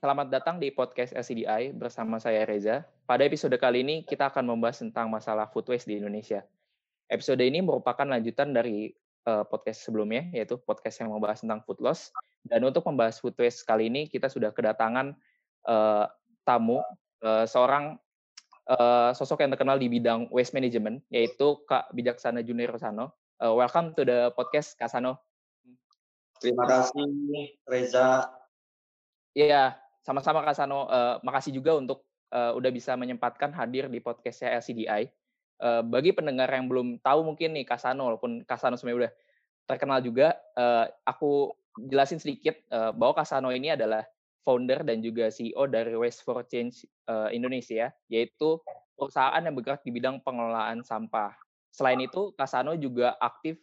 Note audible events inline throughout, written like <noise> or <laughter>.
Selamat datang di podcast LCDI bersama saya Reza. Pada episode kali ini kita akan membahas tentang masalah food waste di Indonesia. Episode ini merupakan lanjutan dari uh, podcast sebelumnya, yaitu podcast yang membahas tentang food loss. Dan untuk membahas food waste kali ini kita sudah kedatangan uh, tamu, uh, seorang uh, sosok yang terkenal di bidang waste management, yaitu Kak Bijaksana Junior Rosano. Uh, welcome to the podcast, Kak Sano. Terima kasih, Reza. Iya, sama-sama Kak Sano, uh, makasih juga untuk uh, udah bisa menyempatkan hadir di podcastnya LCDI. Uh, bagi pendengar yang belum tahu mungkin nih Kak Sano, walaupun Kak Sano sebenarnya udah terkenal juga, uh, aku jelasin sedikit uh, bahwa Kak Sano ini adalah founder dan juga CEO dari Waste for Change uh, Indonesia, yaitu perusahaan yang bergerak di bidang pengelolaan sampah. Selain itu, Kasano juga aktif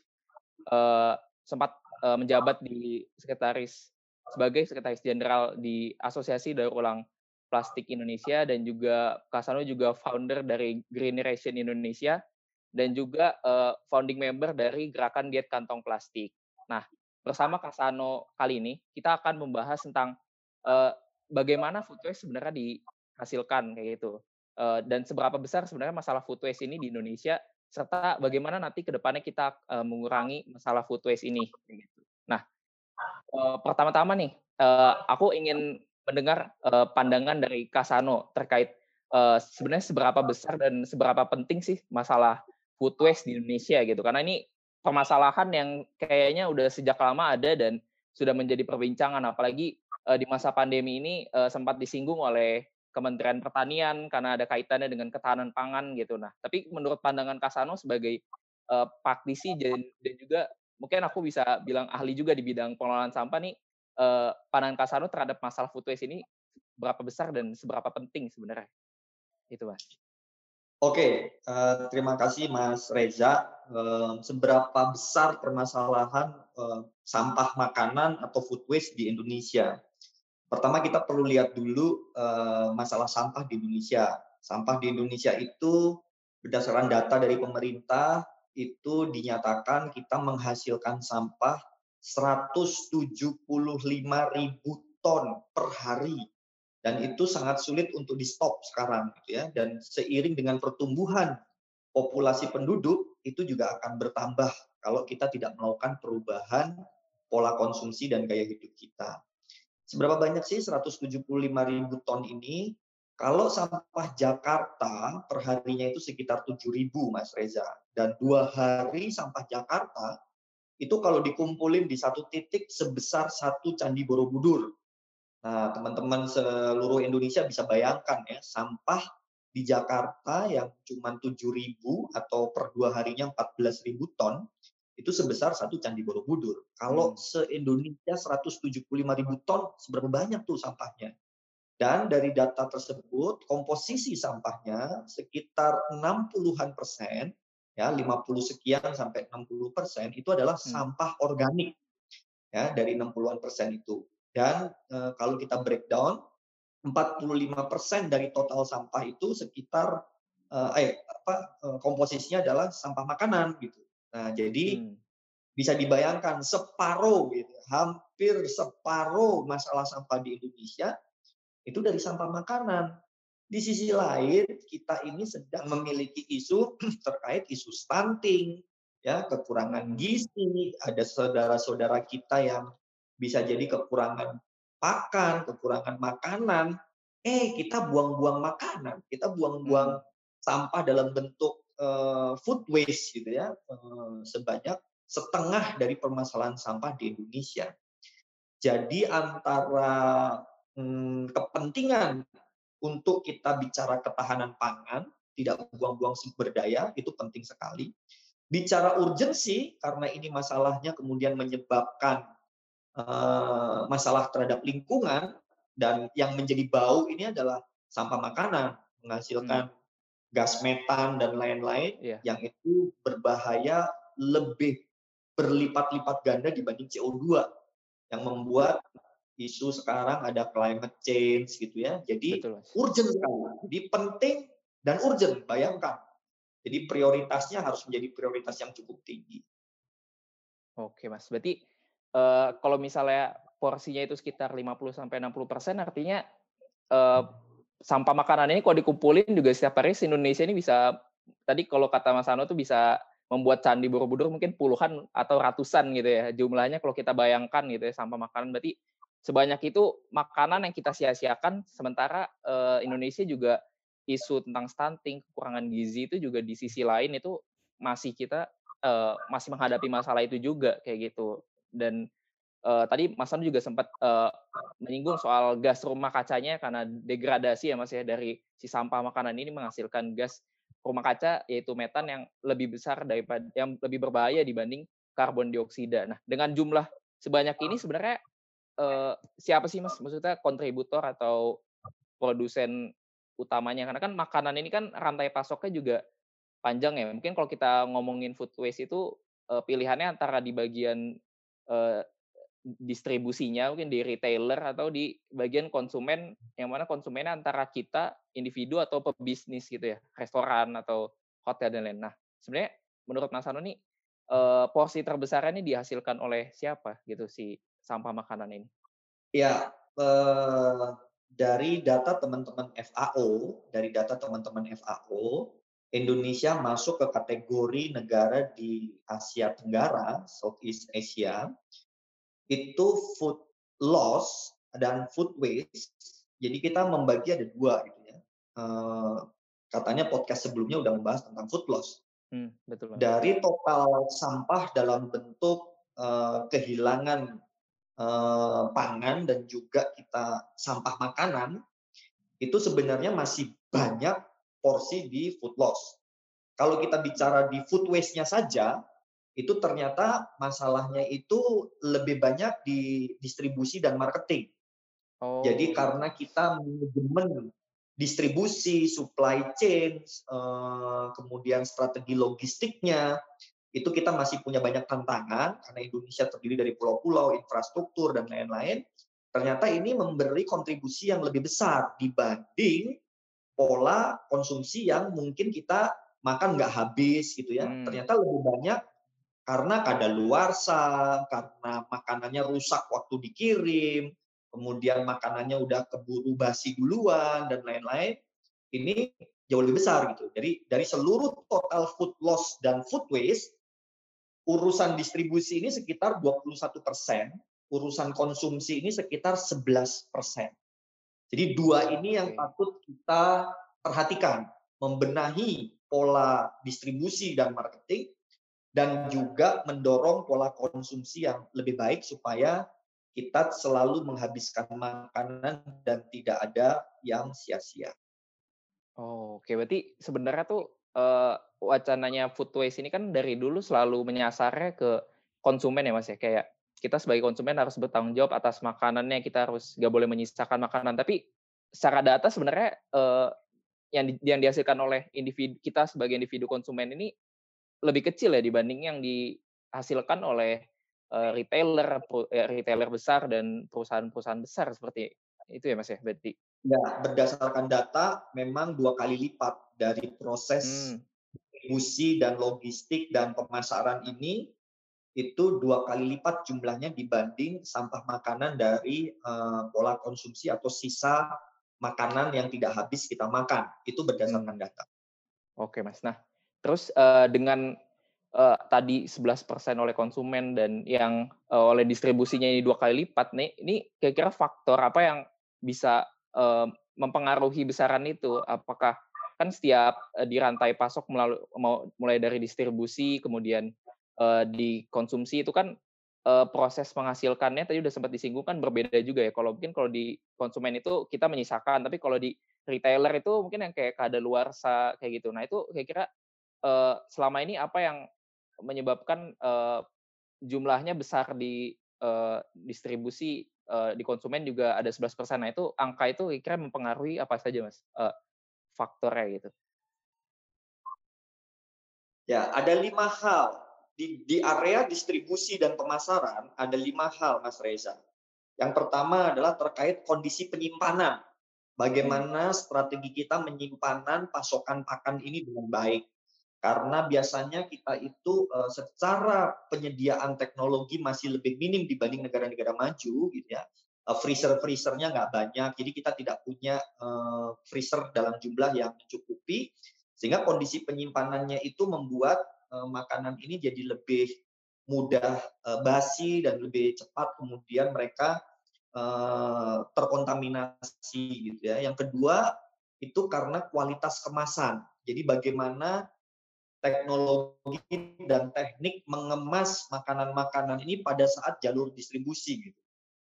uh, sempat uh, menjabat di sekretaris sebagai sekretaris jenderal di Asosiasi Daur Ulang Plastik Indonesia dan juga Kasano juga founder dari Generation Indonesia dan juga uh, founding member dari Gerakan Diet Kantong Plastik. Nah, bersama Kasano kali ini kita akan membahas tentang uh, bagaimana food waste sebenarnya dihasilkan kayak gitu. Uh, dan seberapa besar sebenarnya masalah food waste ini di Indonesia serta bagaimana nanti ke depannya kita uh, mengurangi masalah food waste ini. Gitu. Uh, pertama-tama nih, uh, aku ingin mendengar uh, pandangan dari Kasano terkait uh, sebenarnya seberapa besar dan seberapa penting sih masalah food waste di Indonesia gitu. Karena ini permasalahan yang kayaknya udah sejak lama ada dan sudah menjadi perbincangan apalagi uh, di masa pandemi ini uh, sempat disinggung oleh Kementerian Pertanian karena ada kaitannya dengan ketahanan pangan gitu. Nah, tapi menurut pandangan Kasano sebagai uh, praktisi dan juga mungkin aku bisa bilang ahli juga di bidang pengelolaan sampah nih, uh, pandangan Kasano terhadap masalah food waste ini berapa besar dan seberapa penting sebenarnya? Itu mas. Oke, uh, terima kasih Mas Reza. Uh, seberapa besar permasalahan uh, sampah makanan atau food waste di Indonesia? Pertama kita perlu lihat dulu uh, masalah sampah di Indonesia. Sampah di Indonesia itu berdasarkan data dari pemerintah itu dinyatakan kita menghasilkan sampah 175 ribu ton per hari dan itu sangat sulit untuk di stop sekarang gitu ya dan seiring dengan pertumbuhan populasi penduduk itu juga akan bertambah kalau kita tidak melakukan perubahan pola konsumsi dan gaya hidup kita. Seberapa banyak sih 175 ribu ton ini? Kalau sampah Jakarta per harinya itu sekitar 7.000 Mas Reza. Dan dua hari sampah Jakarta itu kalau dikumpulin di satu titik sebesar satu Candi Borobudur. Nah, teman-teman seluruh Indonesia bisa bayangkan ya, sampah di Jakarta yang cuma 7.000 atau per dua harinya 14.000 ton, itu sebesar satu Candi Borobudur. Kalau hmm. se-Indonesia 175.000 ton, seberapa banyak tuh sampahnya? Dan dari data tersebut, komposisi sampahnya sekitar 60-an persen, ya 50 sekian sampai 60 persen, itu adalah hmm. sampah organik. ya Dari 60-an persen itu. Dan e, kalau kita breakdown, 45 persen dari total sampah itu sekitar, eh, eh apa, komposisinya adalah sampah makanan gitu. Nah, jadi hmm. bisa dibayangkan separuh gitu, hampir separuh masalah sampah di Indonesia itu dari sampah makanan. Di sisi lain, kita ini sedang memiliki isu <clears throat> terkait isu stunting, ya kekurangan gizi, ada saudara-saudara kita yang bisa jadi kekurangan pakan, kekurangan makanan. Eh, kita buang-buang makanan, kita buang-buang hmm. sampah dalam bentuk uh, food waste gitu ya, uh, sebanyak setengah dari permasalahan sampah di Indonesia. Jadi antara hmm, kepentingan untuk kita bicara ketahanan pangan, tidak buang-buang sumber daya, itu penting sekali. Bicara urgensi, karena ini masalahnya kemudian menyebabkan uh, masalah terhadap lingkungan, dan yang menjadi bau ini adalah sampah makanan, menghasilkan hmm. gas metan dan lain-lain, yeah. yang itu berbahaya lebih berlipat-lipat ganda dibanding CO2, yang membuat isu sekarang ada climate change gitu ya. Jadi Betul, urgent sekali. Jadi penting dan urgent, bayangkan. Jadi prioritasnya harus menjadi prioritas yang cukup tinggi. Oke, Mas. Berarti uh, kalau misalnya porsinya itu sekitar 50 sampai 60% artinya uh, sampah makanan ini kalau dikumpulin juga setiap hari Indonesia ini bisa tadi kalau kata Mas Ano tuh bisa membuat candi Borobudur mungkin puluhan atau ratusan gitu ya jumlahnya kalau kita bayangkan gitu ya sampah makanan berarti sebanyak itu makanan yang kita sia-siakan sementara uh, Indonesia juga isu tentang stunting kekurangan gizi itu juga di sisi lain itu masih kita uh, masih menghadapi masalah itu juga kayak gitu dan uh, tadi Mas Anu juga sempat uh, menyinggung soal gas rumah kacanya karena degradasi ya Mas ya dari si sampah makanan ini menghasilkan gas rumah kaca yaitu metan yang lebih besar daripada yang lebih berbahaya dibanding karbon dioksida. Nah, dengan jumlah sebanyak ini sebenarnya uh, siapa sih Mas maksudnya kontributor atau produsen utamanya? Karena kan makanan ini kan rantai pasoknya juga panjang ya. Mungkin kalau kita ngomongin food waste itu uh, pilihannya antara di bagian uh, distribusinya mungkin di retailer atau di bagian konsumen yang mana konsumennya antara kita individu atau pebisnis gitu ya restoran atau hotel dan lain. Nah sebenarnya menurut Mas Anu nih uh, porsi terbesarnya ini dihasilkan oleh siapa gitu si sampah makanan ini? Ya uh, dari data teman-teman FAO dari data teman-teman FAO Indonesia masuk ke kategori negara di Asia Tenggara, Southeast Asia, itu food loss dan food waste. Jadi kita membagi ada dua gitu ya. Uh, katanya podcast sebelumnya udah membahas tentang food loss. Hmm, betul. Dari total sampah dalam bentuk uh, kehilangan uh, pangan dan juga kita sampah makanan itu sebenarnya masih banyak porsi di food loss. Kalau kita bicara di food waste-nya saja, itu ternyata masalahnya itu lebih banyak di distribusi dan marketing. Oh. Jadi karena kita manajemen distribusi, supply chain, eh, kemudian strategi logistiknya, itu kita masih punya banyak tantangan karena Indonesia terdiri dari pulau-pulau, infrastruktur dan lain-lain. Ternyata ini memberi kontribusi yang lebih besar dibanding pola konsumsi yang mungkin kita makan nggak habis gitu ya. Hmm. Ternyata lebih banyak karena kadaluarsa, karena makanannya rusak waktu dikirim, kemudian makanannya udah keburu basi duluan dan lain-lain, ini jauh lebih besar gitu. Jadi dari seluruh total food loss dan food waste, urusan distribusi ini sekitar 21 persen, urusan konsumsi ini sekitar 11 persen. Jadi dua ini yang patut kita perhatikan, membenahi pola distribusi dan marketing, dan juga mendorong pola konsumsi yang lebih baik supaya kita selalu menghabiskan makanan dan tidak ada yang sia-sia. Oh, oke, berarti sebenarnya tuh uh, wacananya food waste ini kan dari dulu selalu menyasarnya ke konsumen ya mas ya, kayak kita sebagai konsumen harus bertanggung jawab atas makanannya, kita harus nggak boleh menyisakan makanan. Tapi secara data sebenarnya uh, yang di, yang dihasilkan oleh individu kita sebagai individu konsumen ini lebih kecil ya dibanding yang dihasilkan oleh uh, retailer uh, retailer besar dan perusahaan-perusahaan besar seperti itu ya Mas ya berarti. Ya, berdasarkan data memang dua kali lipat dari proses hmm. distribusi dan logistik dan pemasaran ini itu dua kali lipat jumlahnya dibanding sampah makanan dari uh, pola konsumsi atau sisa makanan yang tidak habis kita makan. Itu berdasarkan hmm. data. Oke, Mas. Nah, Terus uh, dengan uh, tadi 11% oleh konsumen dan yang uh, oleh distribusinya ini dua kali lipat nih, ini kira-kira faktor apa yang bisa uh, mempengaruhi besaran itu? Apakah kan setiap di rantai pasok melalui mulai dari distribusi kemudian uh, dikonsumsi itu kan uh, proses menghasilkannya tadi udah sempat disinggung kan berbeda juga ya. Kalau mungkin kalau di konsumen itu kita menyisakan, tapi kalau di retailer itu mungkin yang kayak kadaluarsa kayak gitu. Nah itu kira-kira uh, selama ini apa yang menyebabkan uh, jumlahnya besar di uh, distribusi uh, di konsumen juga ada 11%. Nah, itu angka itu kira mempengaruhi apa saja, Mas? Uh, faktornya gitu. Ya, ada lima hal di, di area distribusi dan pemasaran ada lima hal, Mas Reza. Yang pertama adalah terkait kondisi penyimpanan. Bagaimana strategi kita menyimpanan pasokan pakan ini dengan baik. Karena biasanya kita itu uh, secara penyediaan teknologi masih lebih minim dibanding negara-negara maju gitu ya. Uh, freezer freezernya nggak banyak jadi kita tidak punya uh, freezer dalam jumlah yang mencukupi sehingga kondisi penyimpanannya itu membuat uh, makanan ini jadi lebih mudah uh, basi dan lebih cepat kemudian mereka uh, terkontaminasi gitu ya. Yang kedua itu karena kualitas kemasan. Jadi bagaimana teknologi dan teknik mengemas makanan-makanan ini pada saat jalur distribusi gitu.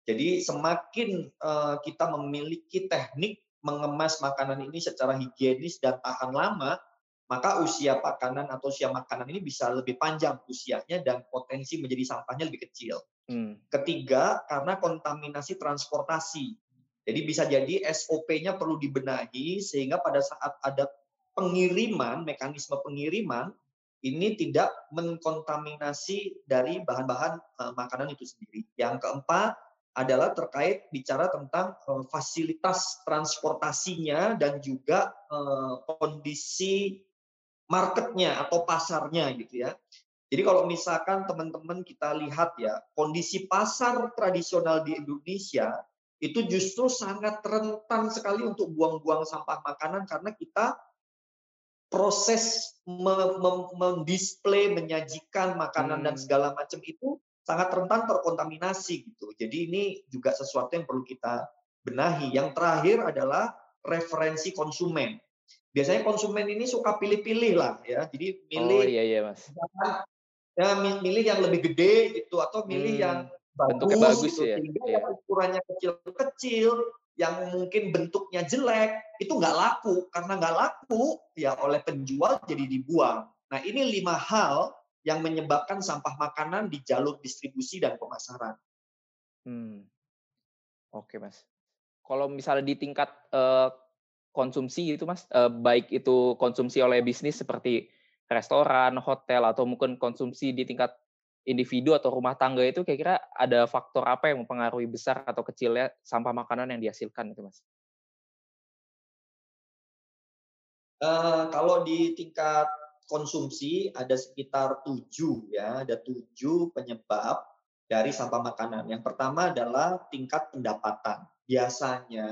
Jadi semakin uh, kita memiliki teknik mengemas makanan ini secara higienis dan tahan lama, maka usia makanan atau usia makanan ini bisa lebih panjang usianya dan potensi menjadi sampahnya lebih kecil. Hmm. Ketiga, karena kontaminasi transportasi. Jadi bisa jadi SOP-nya perlu dibenahi sehingga pada saat ada pengiriman, mekanisme pengiriman ini tidak mengkontaminasi dari bahan-bahan uh, makanan itu sendiri. Yang keempat adalah terkait bicara tentang uh, fasilitas transportasinya dan juga uh, kondisi marketnya atau pasarnya gitu ya. Jadi kalau misalkan teman-teman kita lihat ya, kondisi pasar tradisional di Indonesia itu justru sangat rentan sekali untuk buang-buang sampah makanan karena kita proses mendisplay, menyajikan makanan hmm. dan segala macam itu sangat rentan terkontaminasi gitu. Jadi ini juga sesuatu yang perlu kita benahi. Yang terakhir adalah referensi konsumen. Biasanya konsumen ini suka pilih-pilih lah ya. Jadi milih Oh iya iya Mas. Ya milih yang lebih gede gitu atau milih hmm. yang bagus, bagus gitu. Ya. Sehingga iya. ukurannya kecil-kecil yang mungkin bentuknya jelek itu nggak laku karena nggak laku ya oleh penjual jadi dibuang. Nah ini lima hal yang menyebabkan sampah makanan di jalur distribusi dan pemasaran. Hmm. Oke mas. Kalau misalnya di tingkat uh, konsumsi itu mas, uh, baik itu konsumsi oleh bisnis seperti restoran, hotel atau mungkin konsumsi di tingkat individu atau rumah tangga itu kira-kira ada faktor apa yang mempengaruhi besar atau kecilnya sampah makanan yang dihasilkan itu mas? Uh, kalau di tingkat konsumsi ada sekitar tujuh ya, ada tujuh penyebab dari sampah makanan. Yang pertama adalah tingkat pendapatan. Biasanya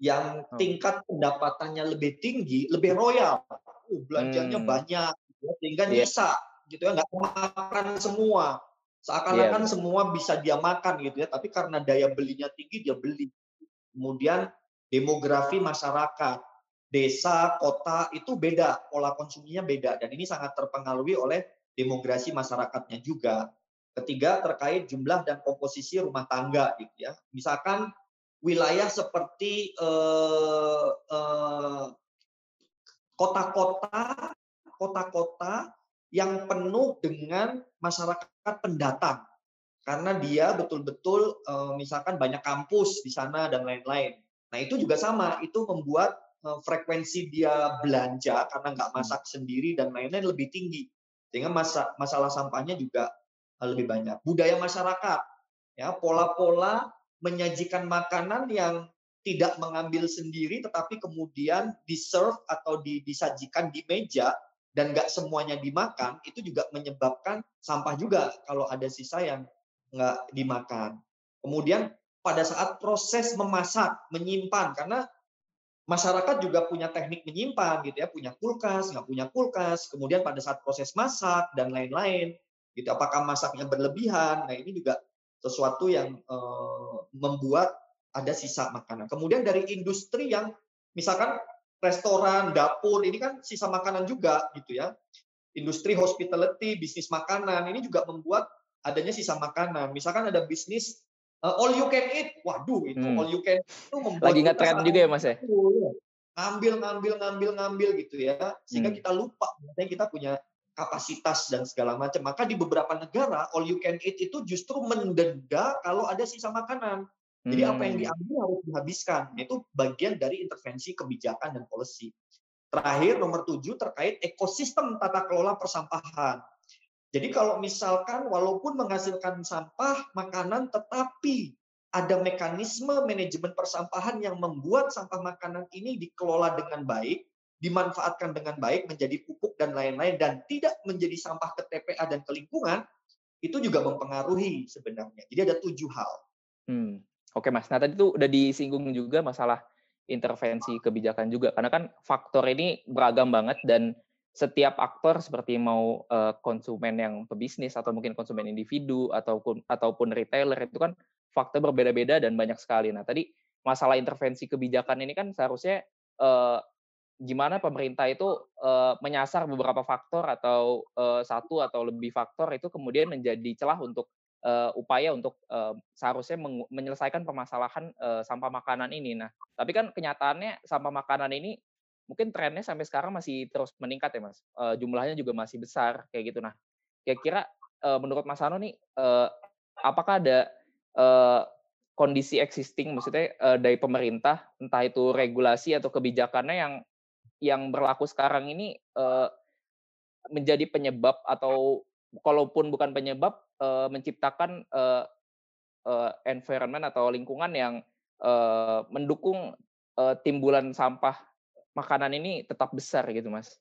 yang oh. tingkat pendapatannya lebih tinggi, lebih royal, uh, belanjanya hmm. banyak, ya, sehingga yeah. Gitu ya nggak makan semua. Seakan-akan yeah. semua bisa dia makan gitu ya tapi karena daya belinya tinggi dia beli. Kemudian demografi masyarakat desa kota itu beda pola konsumsinya beda dan ini sangat terpengaruhi oleh demografi masyarakatnya juga. Ketiga terkait jumlah dan komposisi rumah tangga gitu ya. Misalkan wilayah seperti eh, eh, kota-kota kota-kota yang penuh dengan masyarakat pendatang karena dia betul-betul eh, misalkan banyak kampus di sana dan lain-lain. Nah itu juga sama, itu membuat eh, frekuensi dia belanja karena nggak hmm. masak sendiri dan lain-lain lebih tinggi, sehingga masa, masalah sampahnya juga eh, lebih banyak. Budaya masyarakat, ya pola-pola menyajikan makanan yang tidak mengambil sendiri, tetapi kemudian diserve atau disajikan di meja dan nggak semuanya dimakan, itu juga menyebabkan sampah juga kalau ada sisa yang nggak dimakan. Kemudian pada saat proses memasak, menyimpan, karena masyarakat juga punya teknik menyimpan gitu ya, punya kulkas, nggak punya kulkas, kemudian pada saat proses masak dan lain-lain, gitu. Apakah masaknya berlebihan? Nah ini juga sesuatu yang eh, membuat ada sisa makanan. Kemudian dari industri yang misalkan restoran, dapur, ini kan sisa makanan juga gitu ya. Industri hospitality, bisnis makanan, ini juga membuat adanya sisa makanan. Misalkan ada bisnis uh, all you can eat, waduh itu hmm. all you can eat itu membuat lagi ngetren juga ya mas ya. Ngambil, ngambil, ngambil, ngambil gitu ya, sehingga hmm. kita lupa, misalnya kita punya kapasitas dan segala macam. Maka di beberapa negara all you can eat itu justru mendenda kalau ada sisa makanan. Jadi hmm. apa yang hmm. diambil harus dihabiskan. Itu bagian dari intervensi kebijakan dan policy. Terakhir nomor tujuh terkait ekosistem tata kelola persampahan. Jadi kalau misalkan walaupun menghasilkan sampah makanan tetapi ada mekanisme manajemen persampahan yang membuat sampah makanan ini dikelola dengan baik, dimanfaatkan dengan baik menjadi pupuk dan lain-lain dan tidak menjadi sampah ke TPA dan ke lingkungan, itu juga mempengaruhi sebenarnya. Jadi ada tujuh hal. Hmm. Oke mas, nah tadi itu udah disinggung juga masalah intervensi kebijakan juga, karena kan faktor ini beragam banget dan setiap aktor seperti mau uh, konsumen yang pebisnis atau mungkin konsumen individu ataupun ataupun retailer itu kan faktor berbeda-beda dan banyak sekali. Nah tadi masalah intervensi kebijakan ini kan seharusnya uh, gimana pemerintah itu uh, menyasar beberapa faktor atau uh, satu atau lebih faktor itu kemudian menjadi celah untuk uh, upaya untuk uh, seharusnya menyelesaikan permasalahan uh, sampah makanan ini. Nah, tapi kan kenyataannya sampah makanan ini mungkin trennya sampai sekarang masih terus meningkat ya mas. Uh, jumlahnya juga masih besar kayak gitu. Nah, kira-kira uh, menurut Mas Ano nih, uh, apakah ada uh, kondisi existing, maksudnya uh, dari pemerintah, entah itu regulasi atau kebijakannya yang yang berlaku sekarang ini uh, menjadi penyebab atau kalaupun bukan penyebab uh, menciptakan uh, uh, environment atau lingkungan yang uh, mendukung uh, timbulan sampah makanan ini tetap besar gitu mas?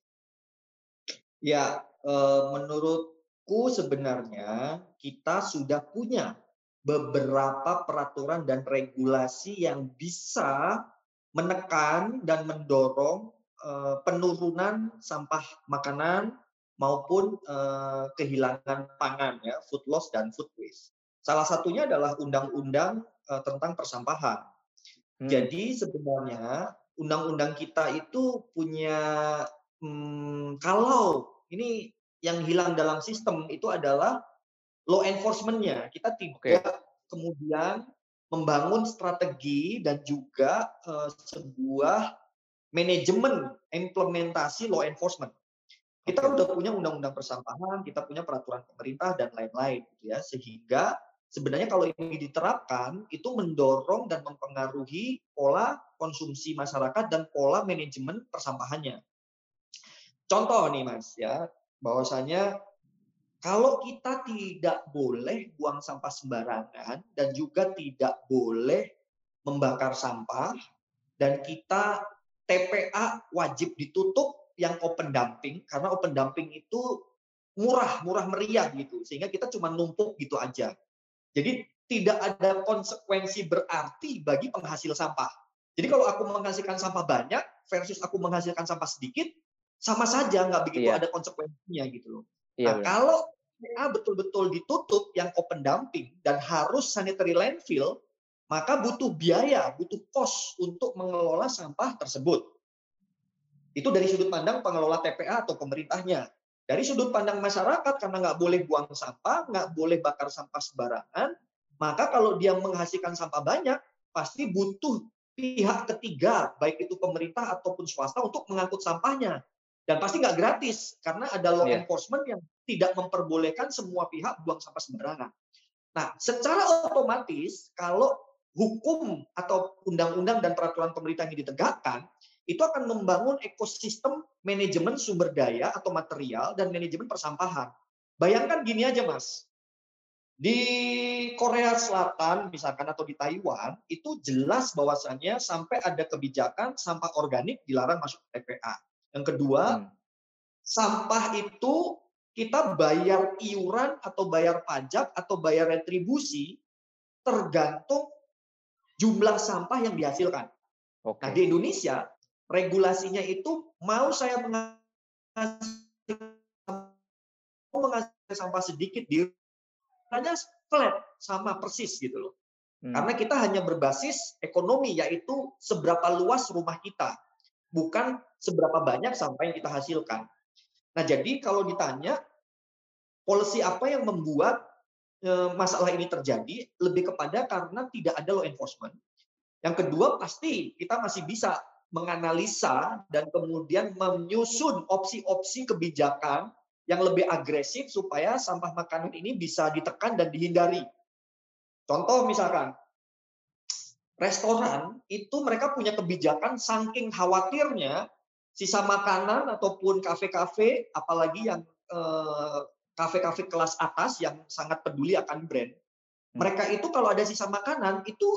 Ya, uh, menurutku sebenarnya kita sudah punya beberapa peraturan dan regulasi yang bisa menekan dan mendorong penurunan sampah makanan maupun uh, kehilangan pangan ya food loss dan food waste. Salah satunya adalah undang-undang uh, tentang persampahan. Hmm. Jadi sebenarnya undang-undang kita itu punya hmm, kalau ini yang hilang dalam sistem itu adalah law enforcement-nya. Kita tidak okay. kemudian membangun strategi dan juga uh, sebuah manajemen implementasi law enforcement. Kita okay. udah punya undang-undang persampahan, kita punya peraturan pemerintah dan lain-lain gitu ya. Sehingga sebenarnya kalau ini diterapkan itu mendorong dan mempengaruhi pola konsumsi masyarakat dan pola manajemen persampahannya. Contoh nih Mas ya, bahwasanya kalau kita tidak boleh buang sampah sembarangan dan juga tidak boleh membakar sampah dan kita TPA wajib ditutup yang open dumping karena open dumping itu murah, murah meriah gitu. Sehingga kita cuma numpuk gitu aja. Jadi tidak ada konsekuensi berarti bagi penghasil sampah. Jadi kalau aku menghasilkan sampah banyak versus aku menghasilkan sampah sedikit, sama saja nggak begitu iya. ada konsekuensinya gitu loh. Iya, nah, kalau TPA betul-betul ditutup yang open dumping dan harus sanitary landfill, maka butuh biaya, butuh kos untuk mengelola sampah tersebut. Itu dari sudut pandang pengelola TPA atau pemerintahnya. Dari sudut pandang masyarakat, karena nggak boleh buang sampah, nggak boleh bakar sampah sembarangan, maka kalau dia menghasilkan sampah banyak, pasti butuh pihak ketiga, baik itu pemerintah ataupun swasta untuk mengangkut sampahnya. Dan pasti nggak gratis, karena ada law yeah. enforcement yang tidak memperbolehkan semua pihak buang sampah sembarangan. Nah, secara otomatis kalau hukum atau undang-undang dan peraturan pemerintah yang ditegakkan, itu akan membangun ekosistem manajemen sumber daya atau material dan manajemen persampahan. Bayangkan gini aja, Mas. Di Korea Selatan misalkan atau di Taiwan itu jelas bahwasannya sampai ada kebijakan sampah organik dilarang masuk ke TPA. Yang kedua, hmm. sampah itu kita bayar iuran atau bayar pajak atau bayar retribusi tergantung jumlah sampah yang dihasilkan. Okay. Nah, di Indonesia regulasinya itu mau saya menghasilkan, sampah sedikit di hanya flat sama persis gitu loh. Hmm. Karena kita hanya berbasis ekonomi yaitu seberapa luas rumah kita, bukan seberapa banyak sampah yang kita hasilkan. Nah, jadi kalau ditanya polisi apa yang membuat Eh, masalah ini terjadi lebih kepada karena tidak ada law enforcement. Yang kedua pasti kita masih bisa menganalisa dan kemudian menyusun opsi-opsi kebijakan yang lebih agresif supaya sampah makanan ini bisa ditekan dan dihindari. Contoh misalkan, restoran itu mereka punya kebijakan saking khawatirnya sisa makanan ataupun kafe-kafe, apalagi yang eh, kafe-kafe kelas atas yang sangat peduli akan brand. Hmm. Mereka itu kalau ada sisa makanan itu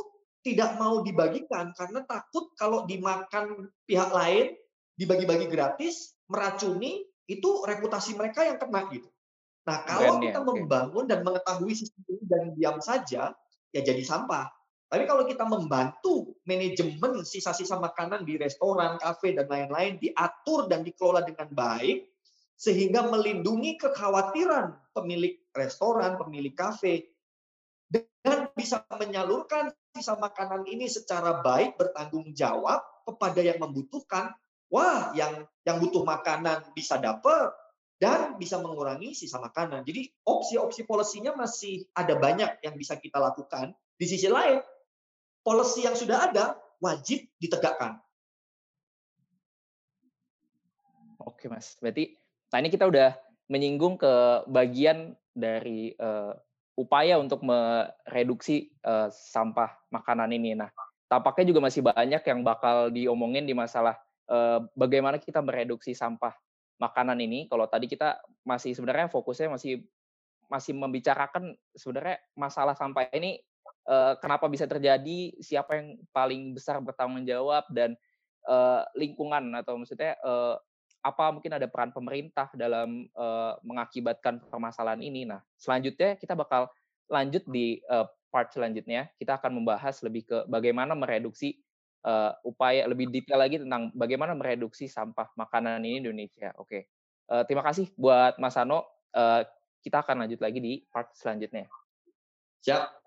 tidak mau dibagikan karena takut kalau dimakan pihak lain dibagi-bagi gratis, meracuni, itu reputasi mereka yang kena gitu. Nah, kalau Brand-nya, kita membangun dan mengetahui sistem ini dan diam saja, ya jadi sampah. Tapi kalau kita membantu manajemen sisa-sisa makanan di restoran, kafe, dan lain-lain diatur dan dikelola dengan baik, sehingga melindungi kekhawatiran pemilik restoran, pemilik kafe, dan bisa menyalurkan sisa makanan ini secara baik, bertanggung jawab kepada yang membutuhkan, wah, yang yang butuh makanan bisa dapat, dan bisa mengurangi sisa makanan. Jadi opsi-opsi polisinya masih ada banyak yang bisa kita lakukan. Di sisi lain, policy yang sudah ada wajib ditegakkan. Oke Mas, berarti ini kita udah menyinggung ke bagian dari uh, upaya untuk mereduksi uh, sampah makanan ini. Nah, tampaknya juga masih banyak yang bakal diomongin di masalah uh, bagaimana kita mereduksi sampah makanan ini. Kalau tadi kita masih sebenarnya fokusnya masih masih membicarakan sebenarnya masalah sampah ini uh, kenapa bisa terjadi, siapa yang paling besar bertanggung jawab dan uh, lingkungan atau maksudnya uh, apa mungkin ada peran pemerintah dalam uh, mengakibatkan permasalahan ini. Nah, selanjutnya kita bakal lanjut di uh, part selanjutnya. Kita akan membahas lebih ke bagaimana mereduksi uh, upaya lebih detail lagi tentang bagaimana mereduksi sampah makanan ini di Indonesia. Oke, uh, terima kasih buat Mas Ano. Uh, kita akan lanjut lagi di part selanjutnya. Siap.